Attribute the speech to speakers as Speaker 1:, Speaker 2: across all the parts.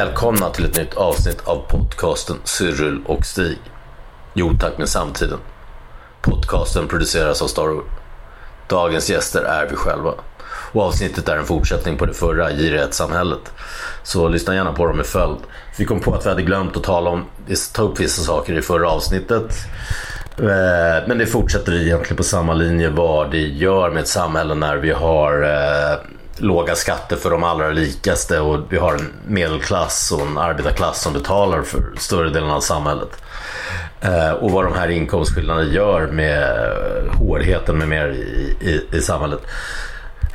Speaker 1: Välkomna till ett nytt avsnitt av podcasten Cyril och Stig. Jo tack med samtiden. Podcasten produceras av Starwood. Dagens gäster är vi själva. Och avsnittet är en fortsättning på det förra, samhället. Så lyssna gärna på dem i följd. Vi kom på att vi hade glömt att tala om, ta upp vissa saker i förra avsnittet. Eh, men det fortsätter egentligen på samma linje vad det gör med ett samhälle när vi har eh, låga skatter för de allra rikaste och vi har en medelklass och en arbetarklass som betalar för större delen av samhället. Eh, och vad de här inkomstskillnaderna gör med hårdheten med mer i, i, i samhället.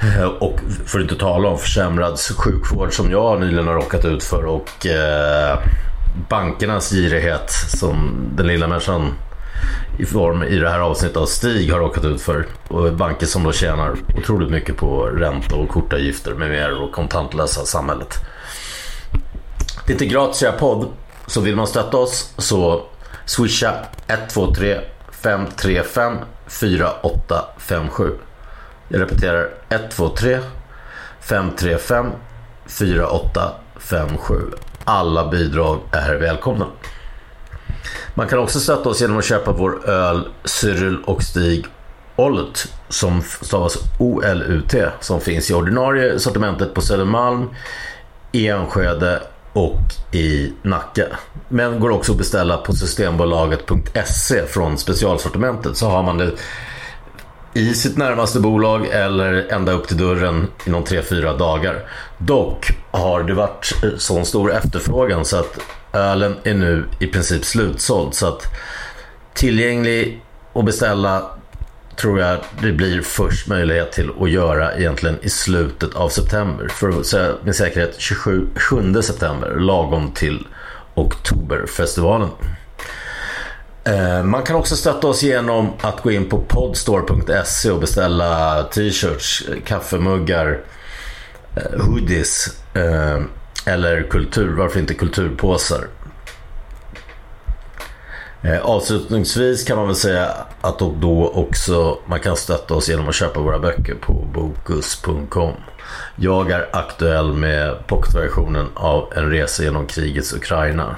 Speaker 1: Eh, och för att inte tala om försämrad sjukvård som jag nyligen har råkat ut för och eh, bankernas girighet som den lilla människan i form i det här avsnittet av Stig har råkat ut för. Och banker som då tjänar otroligt mycket på ränta och kortavgifter med mer och kontantlösa samhället. Det är inte gratis att podd. Så vill man stötta oss så swisha 123 535 4857. Jag repeterar 123 535 4857. Alla bidrag är välkomna. Man kan också stötta oss genom att köpa vår öl Cyril och Stig Olut som stavas O-L-U-T som finns i ordinarie sortimentet på Södermalm, i Enskede och i Nacka. Men går också att beställa på systembolaget.se från specialsortimentet så har man det i sitt närmaste bolag eller ända upp till dörren inom 3-4 dagar. Dock har det varit sån stor efterfrågan så att ölen är nu i princip slutsåld. Så att tillgänglig att beställa tror jag det blir först möjlighet till att göra egentligen i slutet av september. För att säga med säkerhet 27, 7 september, lagom till Oktoberfestivalen. Eh, man kan också stötta oss genom att gå in på podstore.se och beställa t-shirts, kaffemuggar, eh, hoodies eh, eller kultur, varför inte kulturpåsar. Eh, avslutningsvis kan man väl säga att då också man kan stötta oss genom att köpa våra böcker på bokus.com. Jag är aktuell med pocketversionen av En resa genom krigets Ukraina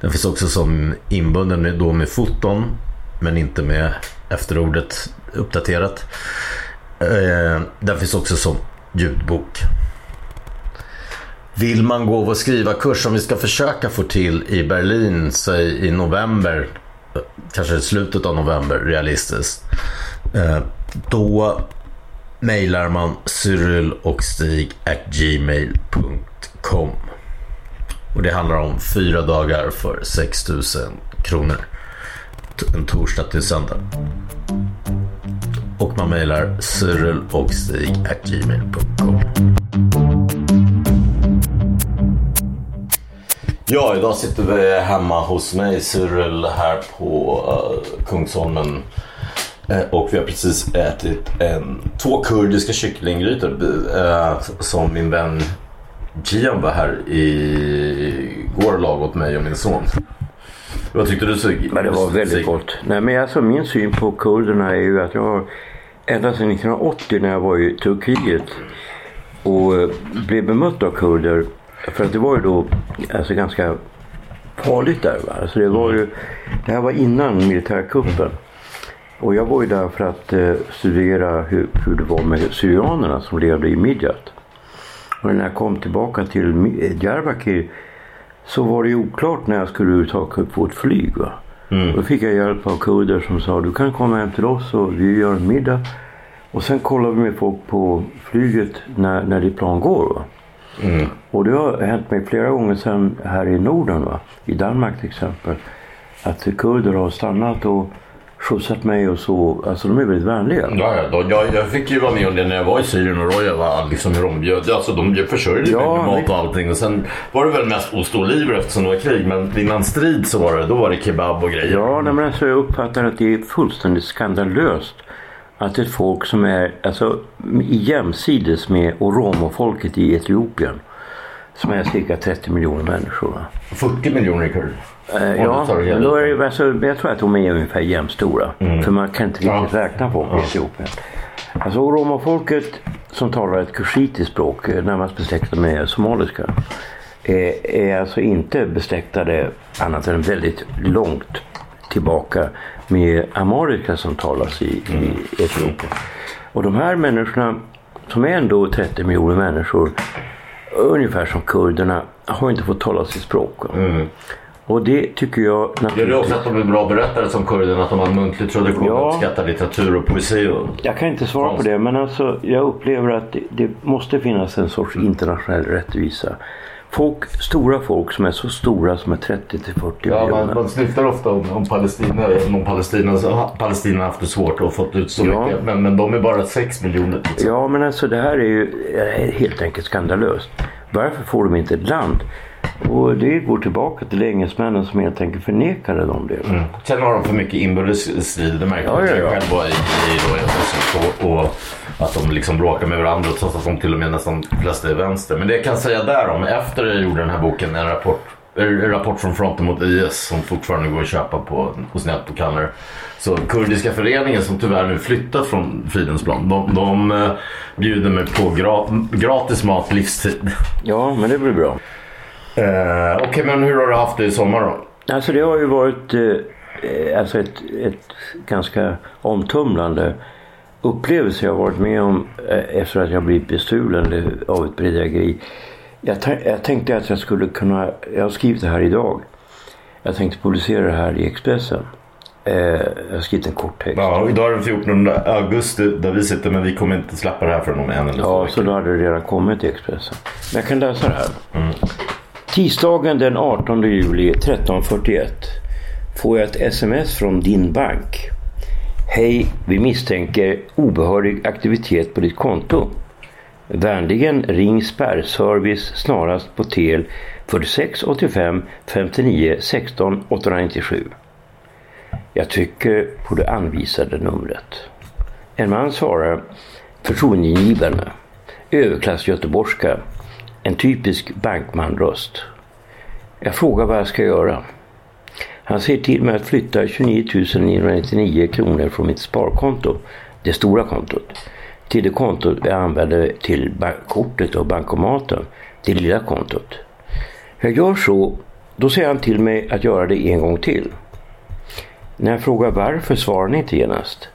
Speaker 1: den finns också som inbunden då med foton men inte med efterordet uppdaterat. Eh, den finns också som ljudbok. Vill man gå och skriva kurs som vi ska försöka få till i Berlin säg i november, kanske slutet av november realistiskt. Eh, då mejlar man Cyril och Stig at gmail.com. Och det handlar om fyra dagar för 6 000 kronor. En torsdag till söndag. Och man mejlar Cyril Ja, idag sitter vi hemma hos mig, Cyril, här på uh, Kungsholmen. Uh, och vi har precis ätit en, två kurdiska kycklinggrytor uh, som min vän Gian var här igår och lagade åt mig och min son. Vad tyckte du? Sig?
Speaker 2: Men det var väldigt gott. Nej, men alltså, min syn på kurderna är ju att jag har ända sedan 1980 när jag var i Turkiet och eh, blev bemött av kurder. För att det var ju då alltså, ganska farligt där. Va? Alltså, det, var ju, det här var innan militärkuppen. Och jag var ju där för att eh, studera hur, hur det var med syrianerna som levde i Midjat. Och när jag kom tillbaka till Diyarbakir så var det oklart när jag skulle överhuvudtaget få ett flyg. Va? Mm. Då fick jag hjälp av kurder som sa du kan komma hem till oss och vi gör en middag. Och sen kollar vi med folk på flyget när, när ditt plan går. Va? Och det har hänt mig flera gånger sedan här i Norden, va? i Danmark till exempel, att kurder har stannat och skjutsat mig och så. Alltså de är väldigt vänliga.
Speaker 1: Ja, ja, jag, jag fick ju vara med om det när jag var i Syrien och Roja var liksom hur de bjöd. Alltså de försörjde
Speaker 2: Ja,
Speaker 1: mig med mat och allting. Och sen var det väl mest ost och oliver eftersom det var krig. Men innan strid så var det, då var det kebab och grejer.
Speaker 2: Ja, nej, men alltså, jag uppfattar att det är fullständigt skandalöst att ett folk som är alltså, jämsides med oromofolket i Etiopien som är cirka 30 miljoner människor. Va?
Speaker 1: 40 miljoner kurder.
Speaker 2: Eh,
Speaker 1: Ja,
Speaker 2: ja, men då är det, alltså, jag tror att de är ungefär jämnstora. För man kan inte riktigt
Speaker 1: Ja.
Speaker 2: räkna folk i Etiopien. Alltså oromofolket som talar ett kushitiskt språk, eh, närmast besläktat med somaliska, är, är alltså inte besläktade annat än väldigt långt tillbaka med amariska som talas i, i Etiopien. Och de här människorna, som är ändå 30 miljoner människor, ungefär som kurderna, har inte fått tala sitt språk. Och det tycker jag
Speaker 1: Gör det
Speaker 2: naturligtvis...
Speaker 1: också att de är bra berättare som kurderna? Att de har en muntlig tradition
Speaker 2: Ja.
Speaker 1: att uppskatta litteratur och poesi? Och...
Speaker 2: Jag kan inte svara på det men alltså jag upplever att det, det måste finnas en sorts internationell rättvisa. Folk, stora folk som är så stora som är 30 till 40
Speaker 1: Ja, man,
Speaker 2: miljoner.
Speaker 1: man snyftar ofta om, om Palestina. Om Palestina, så har Palestina haft det svårt och fått ut så
Speaker 2: Ja.
Speaker 1: mycket. Men, men de är bara 6 miljoner. Liksom.
Speaker 2: Ja men alltså det här är ju är helt enkelt skandalöst. Varför får de inte ett land? Och det går tillbaka till engelsmännen som helt enkelt förnekade dem det.
Speaker 1: Sen har de för mycket inbördes strider. Det märkte
Speaker 2: Ja,
Speaker 1: jag
Speaker 2: ja, ja.
Speaker 1: själv i, i då, och, och att de liksom bråkar med varandra trots att de till och med nästan flesta är vänster. Men det jag kan säga där om, efter jag gjorde den här boken, en rapport, en rapport från fronten mot IS som fortfarande går att köpa på, hos Nettokanner. Så kurdiska föreningen som tyvärr nu flyttat från Fridhemsplan, de, de eh, bjuder mig på gra, gratis mat livstid.
Speaker 2: Ja men det blir bra.
Speaker 1: Eh, Okej, men hur har du haft det i sommar då?
Speaker 2: Alltså det har ju varit eh, alltså ett, ett ganska omtumlande upplevelse jag varit med om eh, efter att jag blivit bestulen av ett bedrägeri. Jag, jag tänkte att jag skulle kunna, jag har skrivit det här idag. Jag tänkte publicera det här i Expressen. Eh, jag har skrivit en kort text.
Speaker 1: Ja, idag är den 14 augusti där vi sitter men vi kommer inte släppa det här förrän om en eller två
Speaker 2: Ja, så då hade det redan kommit i Expressen. Men jag kan läsa det här. Tisdagen den 18 juli 13.41 får jag ett sms från din bank. Hej, vi misstänker obehörig aktivitet på ditt konto. Vänligen ring spärrservice snarast på tel 46 85 59 16 897. Jag trycker på det anvisade numret. En man svarar förtroendeingivande, överklass göteborgska, en typisk bankmanröst. Jag frågar vad jag ska göra. Han säger till mig att flytta 29 999 kronor från mitt sparkonto, det stora kontot, till det kontot jag använder till kortet och bankomaten, det lilla kontot. Jag gör så, då säger han till mig att göra det en gång till. När jag frågar varför svarar han inte genast.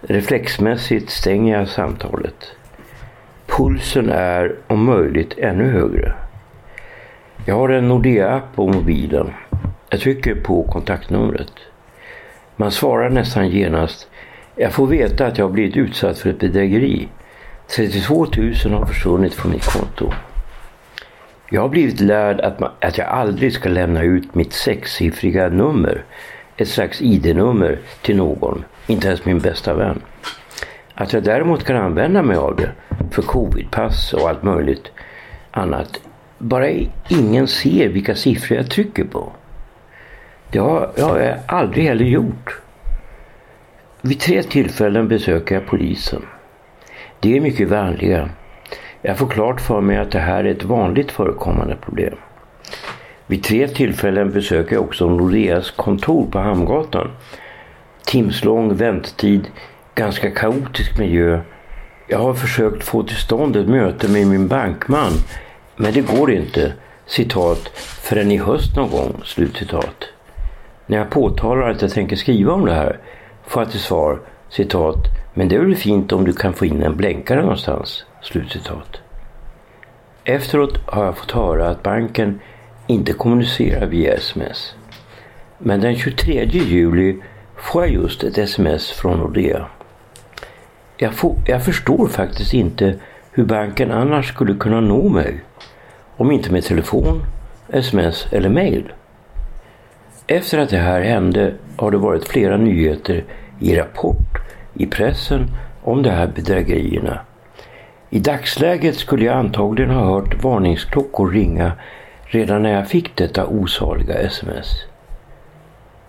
Speaker 2: Reflexmässigt stänger jag samtalet. Pulsen är om möjligt ännu högre. Jag har en Nordea-app på mobilen. Jag trycker på kontaktnumret. Man svarar nästan genast. Jag får veta att jag har blivit utsatt för ett bedrägeri. 32 000 har försvunnit från mitt konto. Jag har blivit lärd att, man, att jag aldrig ska lämna ut mitt sexsiffriga nummer, ett slags ID-nummer, till någon, inte ens min bästa vän. Att jag däremot kan använda mig av det för covidpass och allt möjligt annat, bara ingen ser vilka siffror jag trycker på. Det har jag aldrig heller gjort. Vid tre tillfällen besöker jag polisen. De är mycket vänliga. Jag får klart för mig att det här är ett vanligt förekommande problem. Vid tre tillfällen besöker jag också Nordeas kontor på Hamngatan. Timslång väntetid, ganska kaotisk miljö. Jag har försökt få till stånd ett möte med min bankman, men det går inte. Citat, förrän i höst någon gång. Slutcitat. När jag påtalar att jag tänker skriva om det här får jag till svar, citat, men det är väl fint om du kan få in en blänkare någonstans. Slutcitat. Efteråt har jag fått höra att banken inte kommunicerar via sms. Men den 23 juli får jag just ett sms från Nordea. Jag, får, jag förstår faktiskt inte hur banken annars skulle kunna nå mig. Om inte med telefon, sms eller mail. Efter att det här hände har det varit flera nyheter i Rapport, i pressen om de här bedrägerierna. I dagsläget skulle jag antagligen ha hört varningsklockor ringa redan när jag fick detta osaliga sms.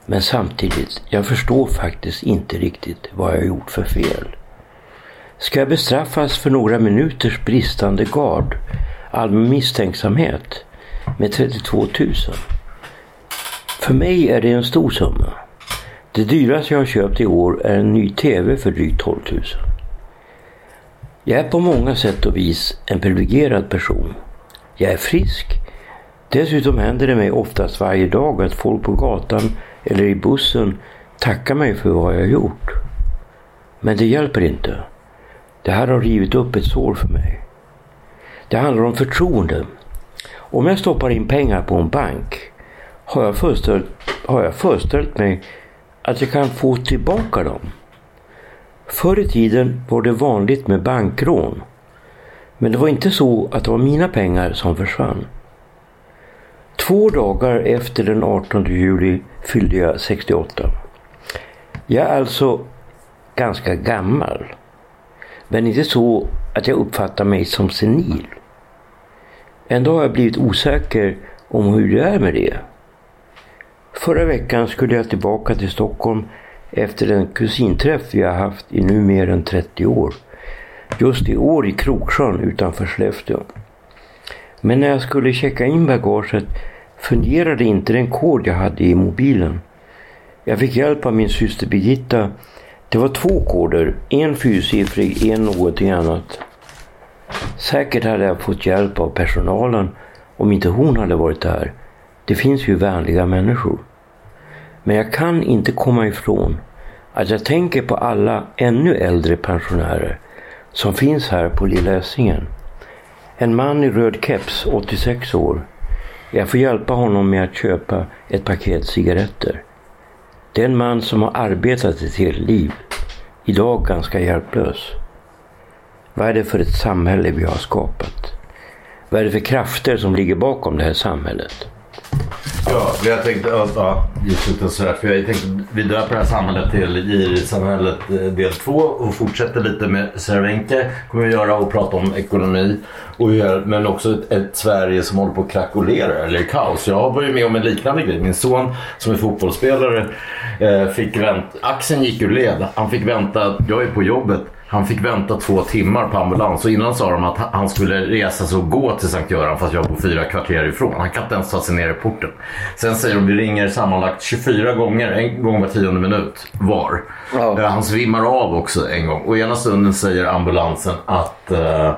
Speaker 2: Men samtidigt, jag förstår faktiskt inte riktigt vad jag gjort för fel. Ska jag bestraffas för några minuters bristande gard, allmän misstänksamhet, med 32 000? För mig är det en stor summa. Det dyraste jag har köpt i år är en ny TV för drygt 12 000. Jag är på många sätt och vis en privilegierad person. Jag är frisk. Dessutom händer det mig oftast varje dag att folk på gatan eller i bussen tackar mig för vad jag har gjort. Men det hjälper inte. Det här har rivit upp ett sår för mig. Det handlar om förtroende. Om jag stoppar in pengar på en bank har jag föreställt, har jag föreställt mig att jag kan få tillbaka dem. Förr i tiden var det vanligt med bankrån. Men det var inte så att det var mina pengar som försvann. Två dagar efter den 18 juli fyllde jag 68. Jag är alltså ganska gammal. Men inte så att jag uppfattar mig som senil. Ändå har jag blivit osäker om hur det är med det. Förra veckan skulle jag tillbaka till Stockholm efter en kusinträff vi har haft i nu mer än 30 år. Just i år i Kroksjön utanför Skellefteå. Men när jag skulle checka in bagaget fungerade inte den kod jag hade i mobilen. Jag fick hjälp av min syster Birgitta. Det var två koder, en fyrsiffrig, en någonting annat. Säkert hade jag fått hjälp av personalen om inte hon hade varit där. Det finns ju vänliga människor. Men jag kan inte komma ifrån att jag tänker på alla ännu äldre pensionärer som finns här på Lilla Essingen. En man i röd keps, 86 år. Jag får hjälpa honom med att köpa ett paket cigaretter. Det är en man som har arbetat ett helt liv. Idag ganska hjälplös. Vad är det för ett samhälle vi har skapat? Vad är det för krafter som ligger bakom det här samhället?
Speaker 1: Ja, jag tänkte, ja, just sådär, för jag tänkte vi döper det här samhället till Girisamhället eh, del 2 och fortsätter lite med Cervenka kommer vi göra och prata om ekonomi. Och gör, men också ett, ett, Sverige som håller på att krackelera eller kaos. Jag var ju med om en liknande grej. Min son som är fotbollsspelare eh, fick vänta, axeln gick ur led. Han fick vänta, jag är på jobbet han fick vänta två timmar på ambulans och innan sa de att han skulle resa sig och gå till Sankt Göran fast jag bor fyra kvarter ifrån. Han kan inte ens ta sig ner i porten. Sen säger de att vi ringer sammanlagt 24 gånger, en gång var tionde minut var. Ja. Eh, han svimmar av också en gång och ena stunden säger ambulansen att uh,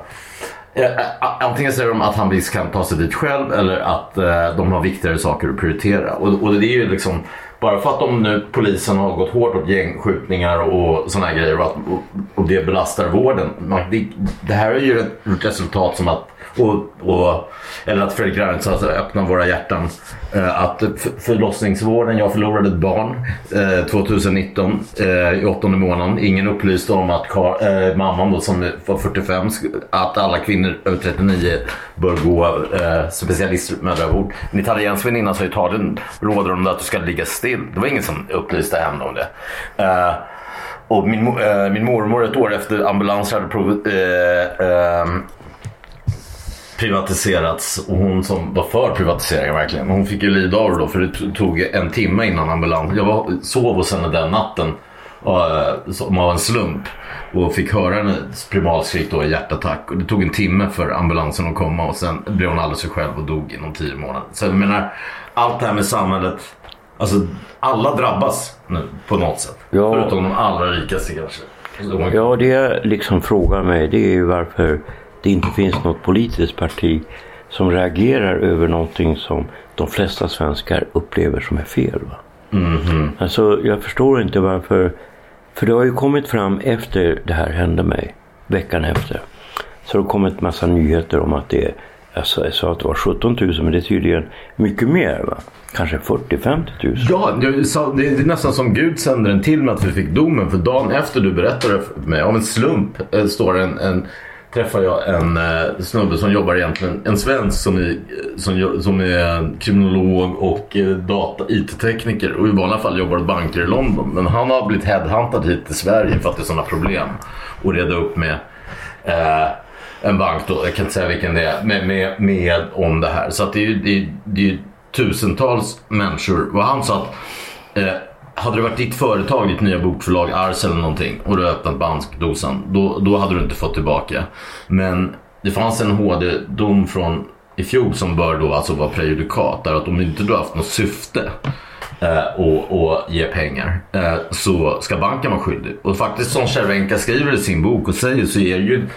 Speaker 1: Antingen säger de att han visst kan ta sig dit själv eller att de har viktigare saker att prioritera. Och, och det är ju liksom bara för att de nu, polisen har gått hårt åt gängskjutningar och sådana grejer och, att, och, och det belastar vården. Det, det, här är ju ett resultat som att och, och, eller att Fredrik Reinfeldt sa att öppna våra hjärtan. Eh, att förlossningsvården, jag förlorade ett barn eh, 2019 eh, i åttonde månaden. Ingen upplyste om att Kar, eh, mamman då, som var 45, att alla kvinnor över 39 bör gå eh, specialistmödravård. En italiensk väninna sa i Italien råder om att du ska ligga still. Det var ingen som upplyste henne om det. Eh, och min, min mormor ett år efter ambulans hade prov, ehm, privatiserats och hon som var för privatiseringen verkligen. Hon fick ju lida av det då för det tog en timme innan ambulans. Jag var, sov hos henne den natten uh, som av en slump och fick höra hennes primalskrik då i hjärtattack. Och det tog en timme för ambulansen att komma och sen blev hon alldeles sig själv och dog inom tio månader. Så jag menar, allt det här med samhället. Alltså alla drabbas nu på något sätt. Ja. Förutom de allra rikaste kanske.
Speaker 2: Ja, det jag liksom frågar mig det är ju varför det inte finns något politiskt parti som reagerar över någonting som de flesta svenskar upplever som är fel. Va? Mm -hmm. Alltså, jag förstår inte varför. För det har ju kommit fram efter det här hände mig, veckan efter. Så det har kommit massa nyheter om att det är, alltså jag sa att det var 17 000 men det är tydligen mycket mer va? Kanske 40-50 000?
Speaker 1: Ja, det är nästan som Gud sände den till mig att vi fick domen. För dagen efter du berättade för mig, av en slump, eh, står en, en träffade jag en eh, snubbe som jobbar egentligen, en svensk som är, som, som är kriminolog och eh, data, IT-tekniker och i vanliga fall jobbar åt banker i London. Men han har blivit headhuntad hit till Sverige för att det är sådana problem att reda upp med eh, en bank då, jag kan inte säga vilken det är, med, med, med om det här. Så att det är ju det är, det är tusentals människor. Och han sa att eh, hade det varit ditt företag, ditt nya bokförlag, Ars eller någonting och du öppnat bankdosan, då, då hade du inte fått tillbaka. Men det fanns en HD-dom från i fjol som bör då alltså vara prejudikat. Där att om inte du har haft något syfte eh, och, och ge pengar eh, så ska banken vara skyldig. Och faktiskt som Cervenka skriver i sin bok och säger så är ju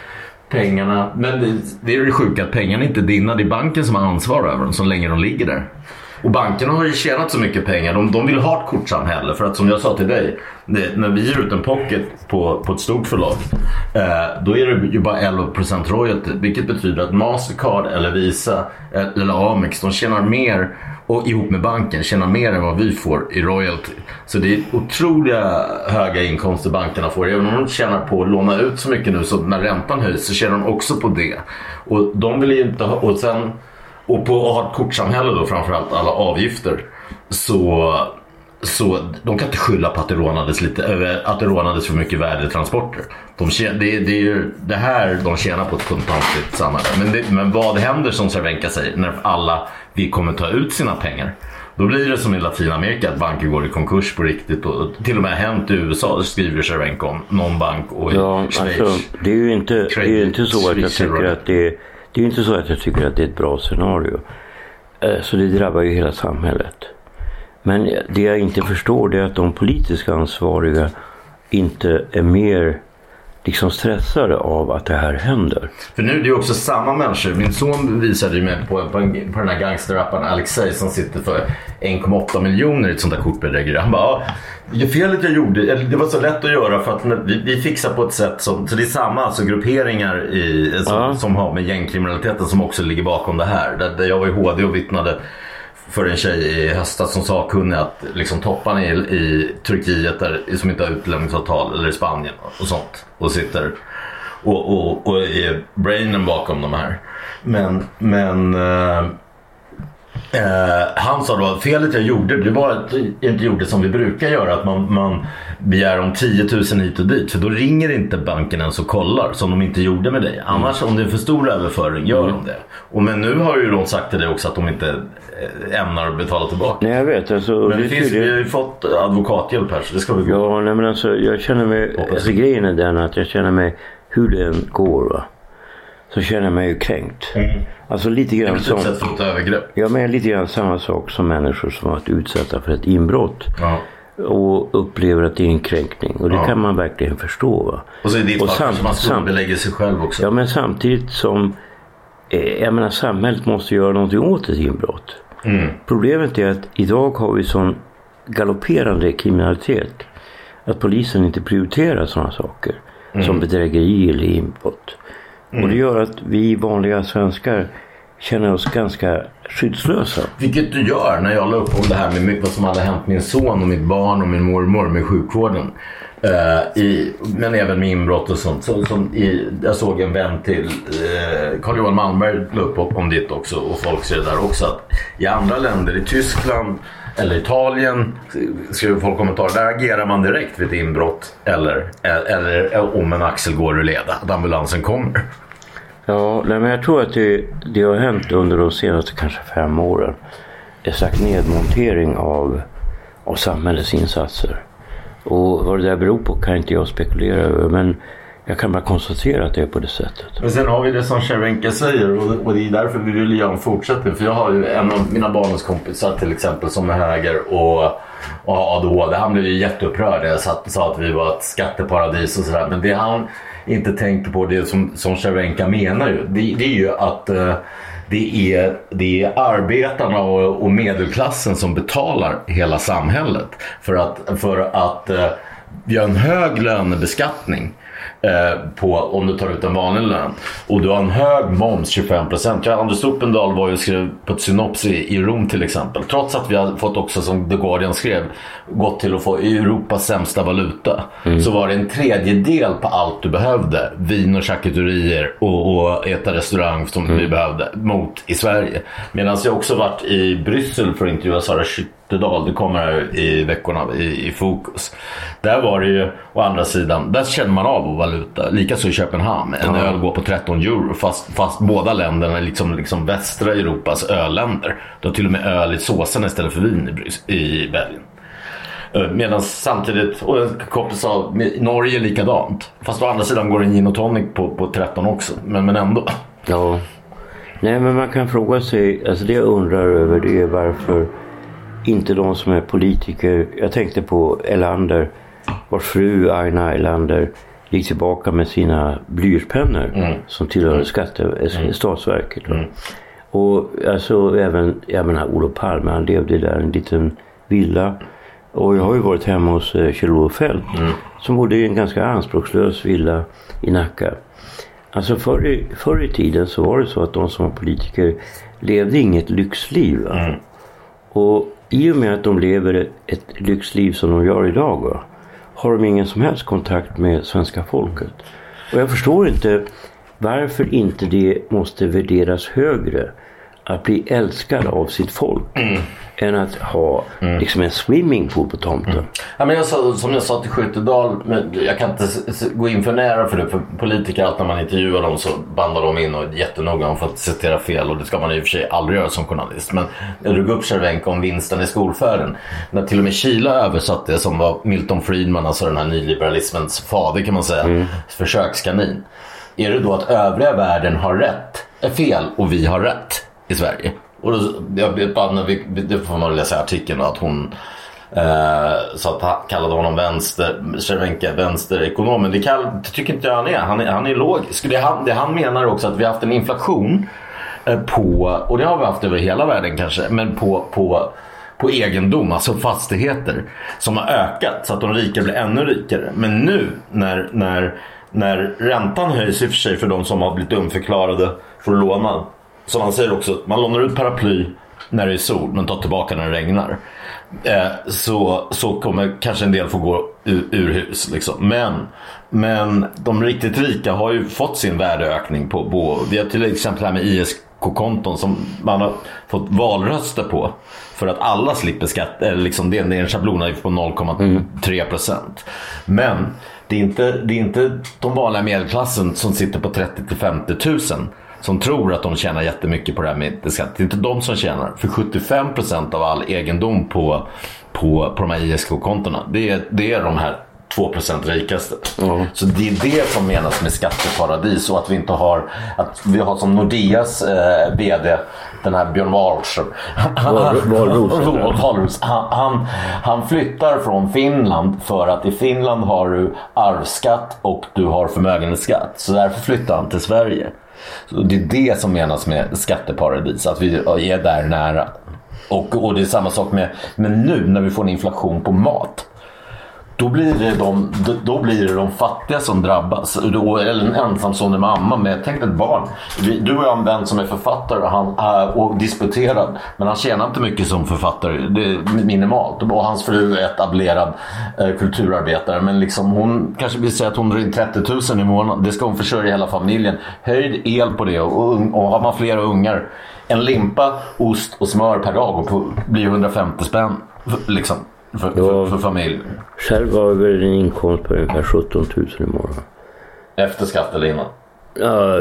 Speaker 1: pengarna, men det, det är det sjuka att pengarna inte är dina, det är banken som har ansvar över dem så länge de ligger där. Och bankerna har ju tjänat så mycket pengar. De, de vill ha ett kortsamhälle. För att som jag sa till dig, det, när vi ger ut en pocket på, på ett stort förlag. Eh, då är det ju bara 11% royalty. Vilket betyder att Mastercard eller Visa eh, eller Amex, de tjänar mer och ihop med banken tjänar mer än vad vi får i royalty. Så det är otroliga höga inkomster bankerna får. Även om de tjänar på att låna ut så mycket nu så när räntan höjs så tjänar de också på det. Och de vill ju inte ha... Och sen och på att ha ett kortsamhälle då framförallt alla avgifter. Så, så de kan inte skylla på att det rånades, lite, att det rånades för mycket värdetransporter. De, det, det är ju det här de tjänar på ett kontantfritt samhälle. Men, det, men vad händer som Cervenka säger när alla vi kommer ta ut sina pengar? Då blir det som i Latinamerika att banker går i konkurs på riktigt. Och till och med hänt i USA, skriver Cervenka om. Någon bank och i
Speaker 2: ja,
Speaker 1: Schweiz.
Speaker 2: Alltså, det är ju inte, det är inte så att jag tycker att det är det är ju inte så att jag tycker att det är ett bra scenario. Eh, så det drabbar ju hela samhället. Men det jag inte förstår det är att de politiska ansvariga inte är mer liksom stressade av att det här händer.
Speaker 1: För nu är det ju också samma människor. Min son visade ju mig på, på, på den här gangsterrapparen Alexei som sitter för 1,8 miljoner i ett sånt där kortbedrägeri. Han bara, ja, felet jag gjorde, det var så lätt att göra för att vi, vi fixar på ett sätt som, så det är samma alltså, grupperingar i, som, ja. som har med gängkriminaliteten som också ligger bakom det här. Där, där jag var i HD och vittnade för en tjej i höstas som sakkunnig att liksom topparna i, i Turkiet där, som inte har utlämningsavtal eller i Spanien och sånt och sitter och, och, och är brainen bakom de här. Men, men eh, eh, han sa då att felet jag gjorde det var att jag inte gjorde som vi brukar göra. Att man, man begär om 10 000 hit och dit. För då ringer inte banken ens och kollar som de inte gjorde med dig. Annars om det är för stor överföring gör mm. de det. Och men nu har ju de sagt till dig också att de inte eh, ämnar betala tillbaka.
Speaker 2: Nej jag vet. Alltså,
Speaker 1: men det finns, vi har ju fått advokathjälp här så det ska vi gå.
Speaker 2: Ja nej, men alltså jag känner mig. Alltså, grejen är den att jag känner mig hur det än går. Va? Så känner jag mig ju kränkt. Mm. Alltså lite grann
Speaker 1: som... För ett övergrepp?
Speaker 2: Ja, men lite grann samma sak som människor som varit utsatta för ett inbrott. Ja. Och upplever att det är en kränkning. Och det ja. kan man verkligen förstå. Va?
Speaker 1: Och så i ditt fall kanske man skuldbelägger sig själv också.
Speaker 2: Ja, men samtidigt som... Eh, jag menar, samhället måste göra någonting åt ett inbrott. Mm. Problemet är att idag har vi sån galopperande kriminalitet. Att polisen inte prioriterar sådana saker. Mm. Som bedrägeri eller inbrott. Mm. Och det gör att vi vanliga svenskar känner oss ganska skyddslösa.
Speaker 1: Vilket du gör när jag la upp om det här med vad som hade hänt min son och mitt barn och min mormor med sjukvården. Uh, i, men även med inbrott och sånt. Så, som i, jag såg en vän till uh, Carl-Johan Malmberg la upp om det också och folk ser det där också. Att I andra länder, i Tyskland eller Italien, skriver folk kommentarer, där agerar man direkt vid ett inbrott. Eller, eller om en axel går ur led, att ambulansen kommer.
Speaker 2: Ja, men jag tror att det, det har hänt under de senaste kanske fem åren. En slags nedmontering av, av samhällets insatser. Och vad det där beror på kan inte jag spekulera över. Men jag kan bara konstatera att det är på det sättet.
Speaker 1: Men sen har vi det som Cervenka säger och det är därför vi vill göra en fortsättning. För jag har ju en av mina barnens kompisar till exempel som är höger och, och har ADHD. Han blev ju jätteupprörd när jag sa att vi var ett skatteparadis och sådär. Men det han inte tänkte på, det som, som Cervenka menar ju, det, det är ju att eh, det är, det är arbetarna och, och, medelklassen som betalar hela samhället. För att, för att eh, vi har en hög lönebeskattning på om du tar ut en vanlig lön. Och du har en hög moms, 25 procent. Anders Uppendal var ju skrev på ett synops i, i Rom till exempel. Trots att vi har fått också, som The Guardian skrev, gått till att få Europas sämsta valuta. Mm. Så var det en tredjedel på allt du behövde. Vin och charkuterier och, och äta restaurang som mm. vi behövde mot i Sverige. Medan jag också varit i Bryssel för att intervjua Sara Skyttedal. Det kommer här i veckorna i, i fokus. Där var det ju å andra sidan, där känner man av vår valuta. Likaså i Köpenhamn. En ja. öl går på 13 euro fast, fast båda länderna är liksom, liksom västra Europas ölländer. Du har till och med öl i såsen istället för vin i, i Belgien. Eh, medan samtidigt, och en kompis sa, Norge är likadant. Fast å andra sidan går en gin och tonic på, på 13 också. Men, men ändå.
Speaker 2: Ja. Nej men man kan fråga sig, alltså det jag undrar över det är varför inte de som är politiker, jag tänkte på Elander, vars fru Aina Elander gick tillbaka med sina blyertspennor mm. som tillhör mm. skatte, mm. Statsverket. Mm. Och alltså även, jag menar Olof Palme, han levde där i en liten villa. Och jag har ju varit hemma hos eh, Kjell-Olof Feldt mm. som bodde i en ganska anspråkslös villa i Nacka. Alltså förr i, förr i tiden så var det så att de som var politiker levde inget lyxliv. Mm. Och i och med att de lever ett lyxliv som de gör idag va, har de ingen som helst kontakt med svenska folket. Och jag förstår inte varför inte det måste värderas högre att bli älskad av sitt folk mm än att ha mm. liksom en swimmingpool på tomten. Mm.
Speaker 1: Ja, men jag sa, som jag sa till Skyttedal, men jag kan inte gå in för nära för det. För politiker, att när man intervjuar dem så bandar de in och är jättenoga om att citera fel. Och det ska man i och för sig aldrig göra som journalist. Men jag drog upp Cervenka om vinsten i skolfärden. När till och med Kila översatte det som var Milton Friedman, alltså den här nyliberalismens fader kan man säga, mm. försökskanin. Är det då att övriga världen har rätt, är fel och vi har rätt? i Sverige. Och då, jag bara vi, det får man läsa i artikeln att hon eh, så att han kallade honom vänster, Cervenka vänsterekonomen. Det, kall, det tycker inte jag han är. Han är, han är logisk. Det han, det han menar också att vi har haft en inflation eh, på, och det har vi haft över hela världen kanske, men på, på på egendom, alltså fastigheter, som har ökat så att de rika blir ännu rikare. Men nu när, när, när räntan höjs i och för sig för de som har blivit dumförklarade för att låna som han säger också, man lånar ut paraply när det är sol men tar tillbaka när det regnar. Eh, så, så kommer kanske en del få gå ur, ur hus. Liksom. Men, men de riktigt rika har ju fått sin värdeökning på, på vi har till exempel det här med ISK-konton som man har fått valröster på. För att alla slipper skatt, eller liksom det, är en schablonavgift på 0,3 procent. Men det är, inte, det är inte de vanliga medelklassen som sitter på 30 till 50 000 som tror att de tjänar jättemycket på det här med skatt. Det är inte de som tjänar. För 75% av all egendom på, på, på de här ISK-kontona, det är, det är de här 2% rikaste. Mm. Så det är det som menas med skatteparadis och att vi inte har, att vi har som Nordeas eh, VD, den här Björn Wahlström. Wahlroos. Han, han, han flyttar från Finland för att i Finland har du arvsskatt och du har förmögenhetsskatt. Så därför flyttar han till Sverige. Så det är det som menas med skatteparadis, att vi är där nära. Och, och det är samma sak med, men nu när vi får en inflation på mat då blir, det de, då blir det de fattiga som drabbas. eller en ensamstående mamma med tänk ett barn. Du och jag har en vän som är författare och, han, och disputerad. Men han tjänar inte mycket som författare. Det är minimalt. Och hans fru är etablerad eh, kulturarbetare. Men liksom hon kanske vill säga att hon drar in 30 000 i månaden. Det ska hon försörja hela familjen. Höjd el på det och, och, och har man flera ungar. En limpa, ost och smör per dag och blir 150 spänn. Liksom. För, för, för familj?
Speaker 2: Själv har jag väl en inkomst på ungefär 17 000 i månaden.
Speaker 1: Efter skatt eller innan?
Speaker 2: Ja,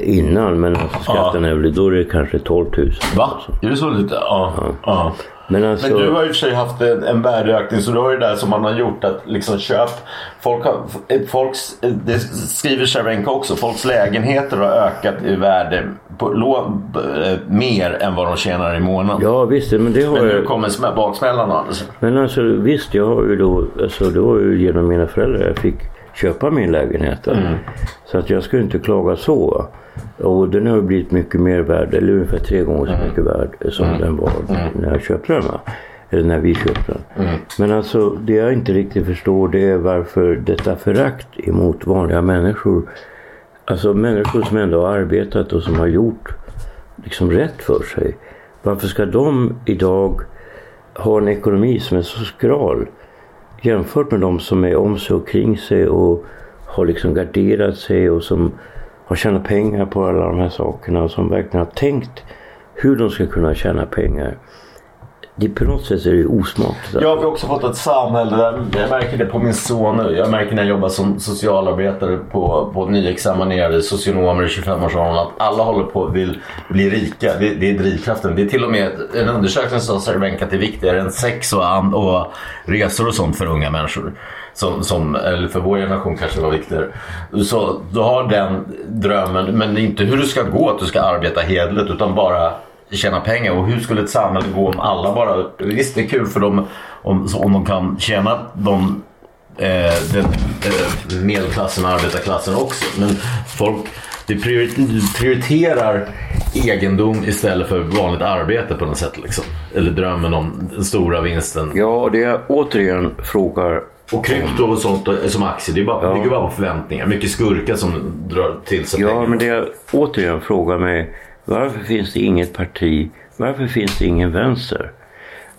Speaker 2: innan men alltså skatten ja. är väl, då är det kanske 12 000.
Speaker 1: Va? Är det så lite? Ja. ja. ja. Men, alltså... men, du har i och för sig haft en, en värdeökning så då är det där som man har gjort att liksom köp. Folk har, folks, det skriver Cervenka också, folks lägenheter har ökat i värde på, lo, eh, mer än vad de tjänar i månaden.
Speaker 2: Ja visst, men det har
Speaker 1: Men nu kommer baksmällan alltså.
Speaker 2: Men alltså visst, jag har ju då, alltså det var ju genom mina föräldrar jag fick köpa min lägenhet. Mm. Så att jag skulle inte klaga så. Och den har blivit mycket mer värd, eller ungefär tre gånger så mm. mycket värd som mm. den var mm. när jag köpte den. Eller när vi köpte den. Mm. Men alltså det jag inte riktigt förstår det är varför detta förakt emot vanliga människor. Alltså människor som ändå har arbetat och som har gjort liksom rätt för sig. Varför ska de idag ha en ekonomi som är så skral jämfört med de som är om sig och kring sig och har liksom garderat sig och som har tjänat pengar på alla de här sakerna och som verkligen har tänkt hur de ska kunna tjäna pengar det på något sätt är det osmakligt.
Speaker 1: Jag har också fått ett samhälle där, jag märker det på min son nu. Jag märker när jag jobbar som socialarbetare på, på nyexaminerade socionomer i 25-årsåldern att alla håller på att vill bli rika. Det, det, är drivkraften. Det är till och med en undersökning som säger att det är viktigare än sex och, och resor och sånt för unga människor. Som, som, eller för vår generation kanske var viktigare. Så du har den drömmen, men inte hur det ska gå att du ska arbeta hedligt utan bara tjäna pengar. Och hur skulle ett samhälle gå om alla bara... Visst, det är kul för dem om, om de kan tjäna de, eh, den, eh, medelklassen och arbetarklassen också. Men folk det prioriterar egendom istället för vanligt arbete på något sätt. Liksom. Eller drömmen om den stora vinsten.
Speaker 2: Ja, det jag återigen frågar
Speaker 1: och krypto och sånt som aktier, det, är bara, ja. bygger bara på förväntningar. Mycket skurkar som drar till sig
Speaker 2: Ja, pengar. men det jag återigen frågar mig varför finns det inget parti? Varför finns det ingen vänster?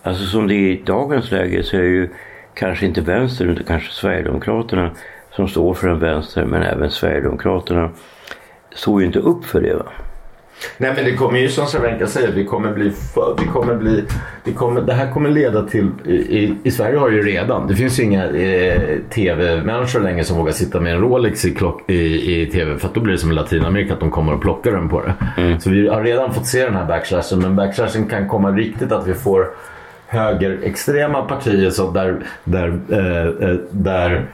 Speaker 2: Alltså som det är i dagens läge så är ju kanske inte vänster utan kanske Sverigedemokraterna som står för en vänster men även Sverigedemokraterna står ju inte upp för det. Va?
Speaker 1: Nej men det kommer ju som Cervenka säger, vi kommer bli, för, vi kommer bli det, kommer, det här kommer leda till, i, i Sverige har ju redan, det finns ju inga eh, tv-människor längre som vågar sitta med en Rolex i, klock, i, i tv för att då blir det som i Latinamerika att de kommer och plockar den på det. Mm. Så vi har redan fått se den här backslashen men backslashen kan komma riktigt att vi får högerextrema partier så där, där, eh, eh, där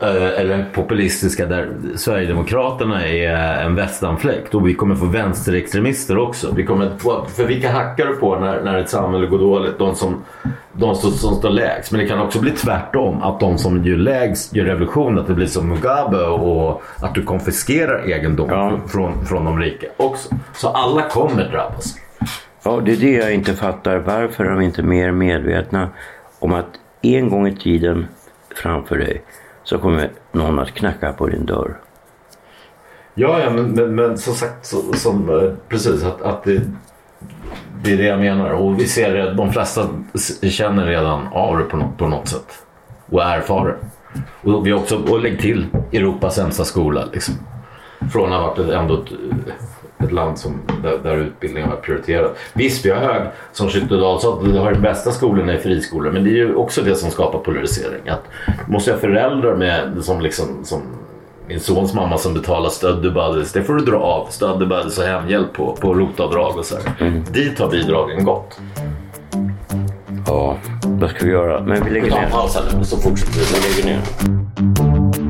Speaker 1: eh, eller populistiska där Sverigedemokraterna är en västanfläkt och vi kommer få vänsterextremister också. Vi kommer få, för vilka hackar du på när, när ett samhälle går dåligt? De som, de som, som står lägst. Men det kan också bli tvärtom. Att de som gör lägst gör revolution. Att det blir som Mugabe och att du konfiskerar egendom ja. från, från de rika också. Så alla kommer drabbas.
Speaker 2: Ja, det är det jag inte fattar. Varför är de inte mer medvetna om att en gång i tiden framför dig så kommer någon att knacka på din dörr.
Speaker 1: Ja, ja men, men, men som sagt, så, som, eh, precis att, att det, det är det jag menar. Och vi ser det, de flesta känner redan av det på något, på något sätt. Och erfar det. Och vi också, och lägg till Europas sämsta skola. Liksom. Från att ha varit ändå ett eh, ett land som, där, där utbildning har prioriterat. Visst, vi har hög, som Skyttedal sa, vi har de bästa skolorna i friskolor. Men det är ju också det som skapar polarisering. Att måste jag föräldrar med, som, liksom, som min sons mamma som betalar stödbuddies. Det får du dra av. Stödbuddies och hemhjälp på, på rotavdrag och så mm. Dit har bidragen gått.
Speaker 2: Ja, vad ska vi göra? Men vi lägger ner. Vi tar en
Speaker 1: paus här nu så fortsätter vi.
Speaker 2: Vi lägger ner.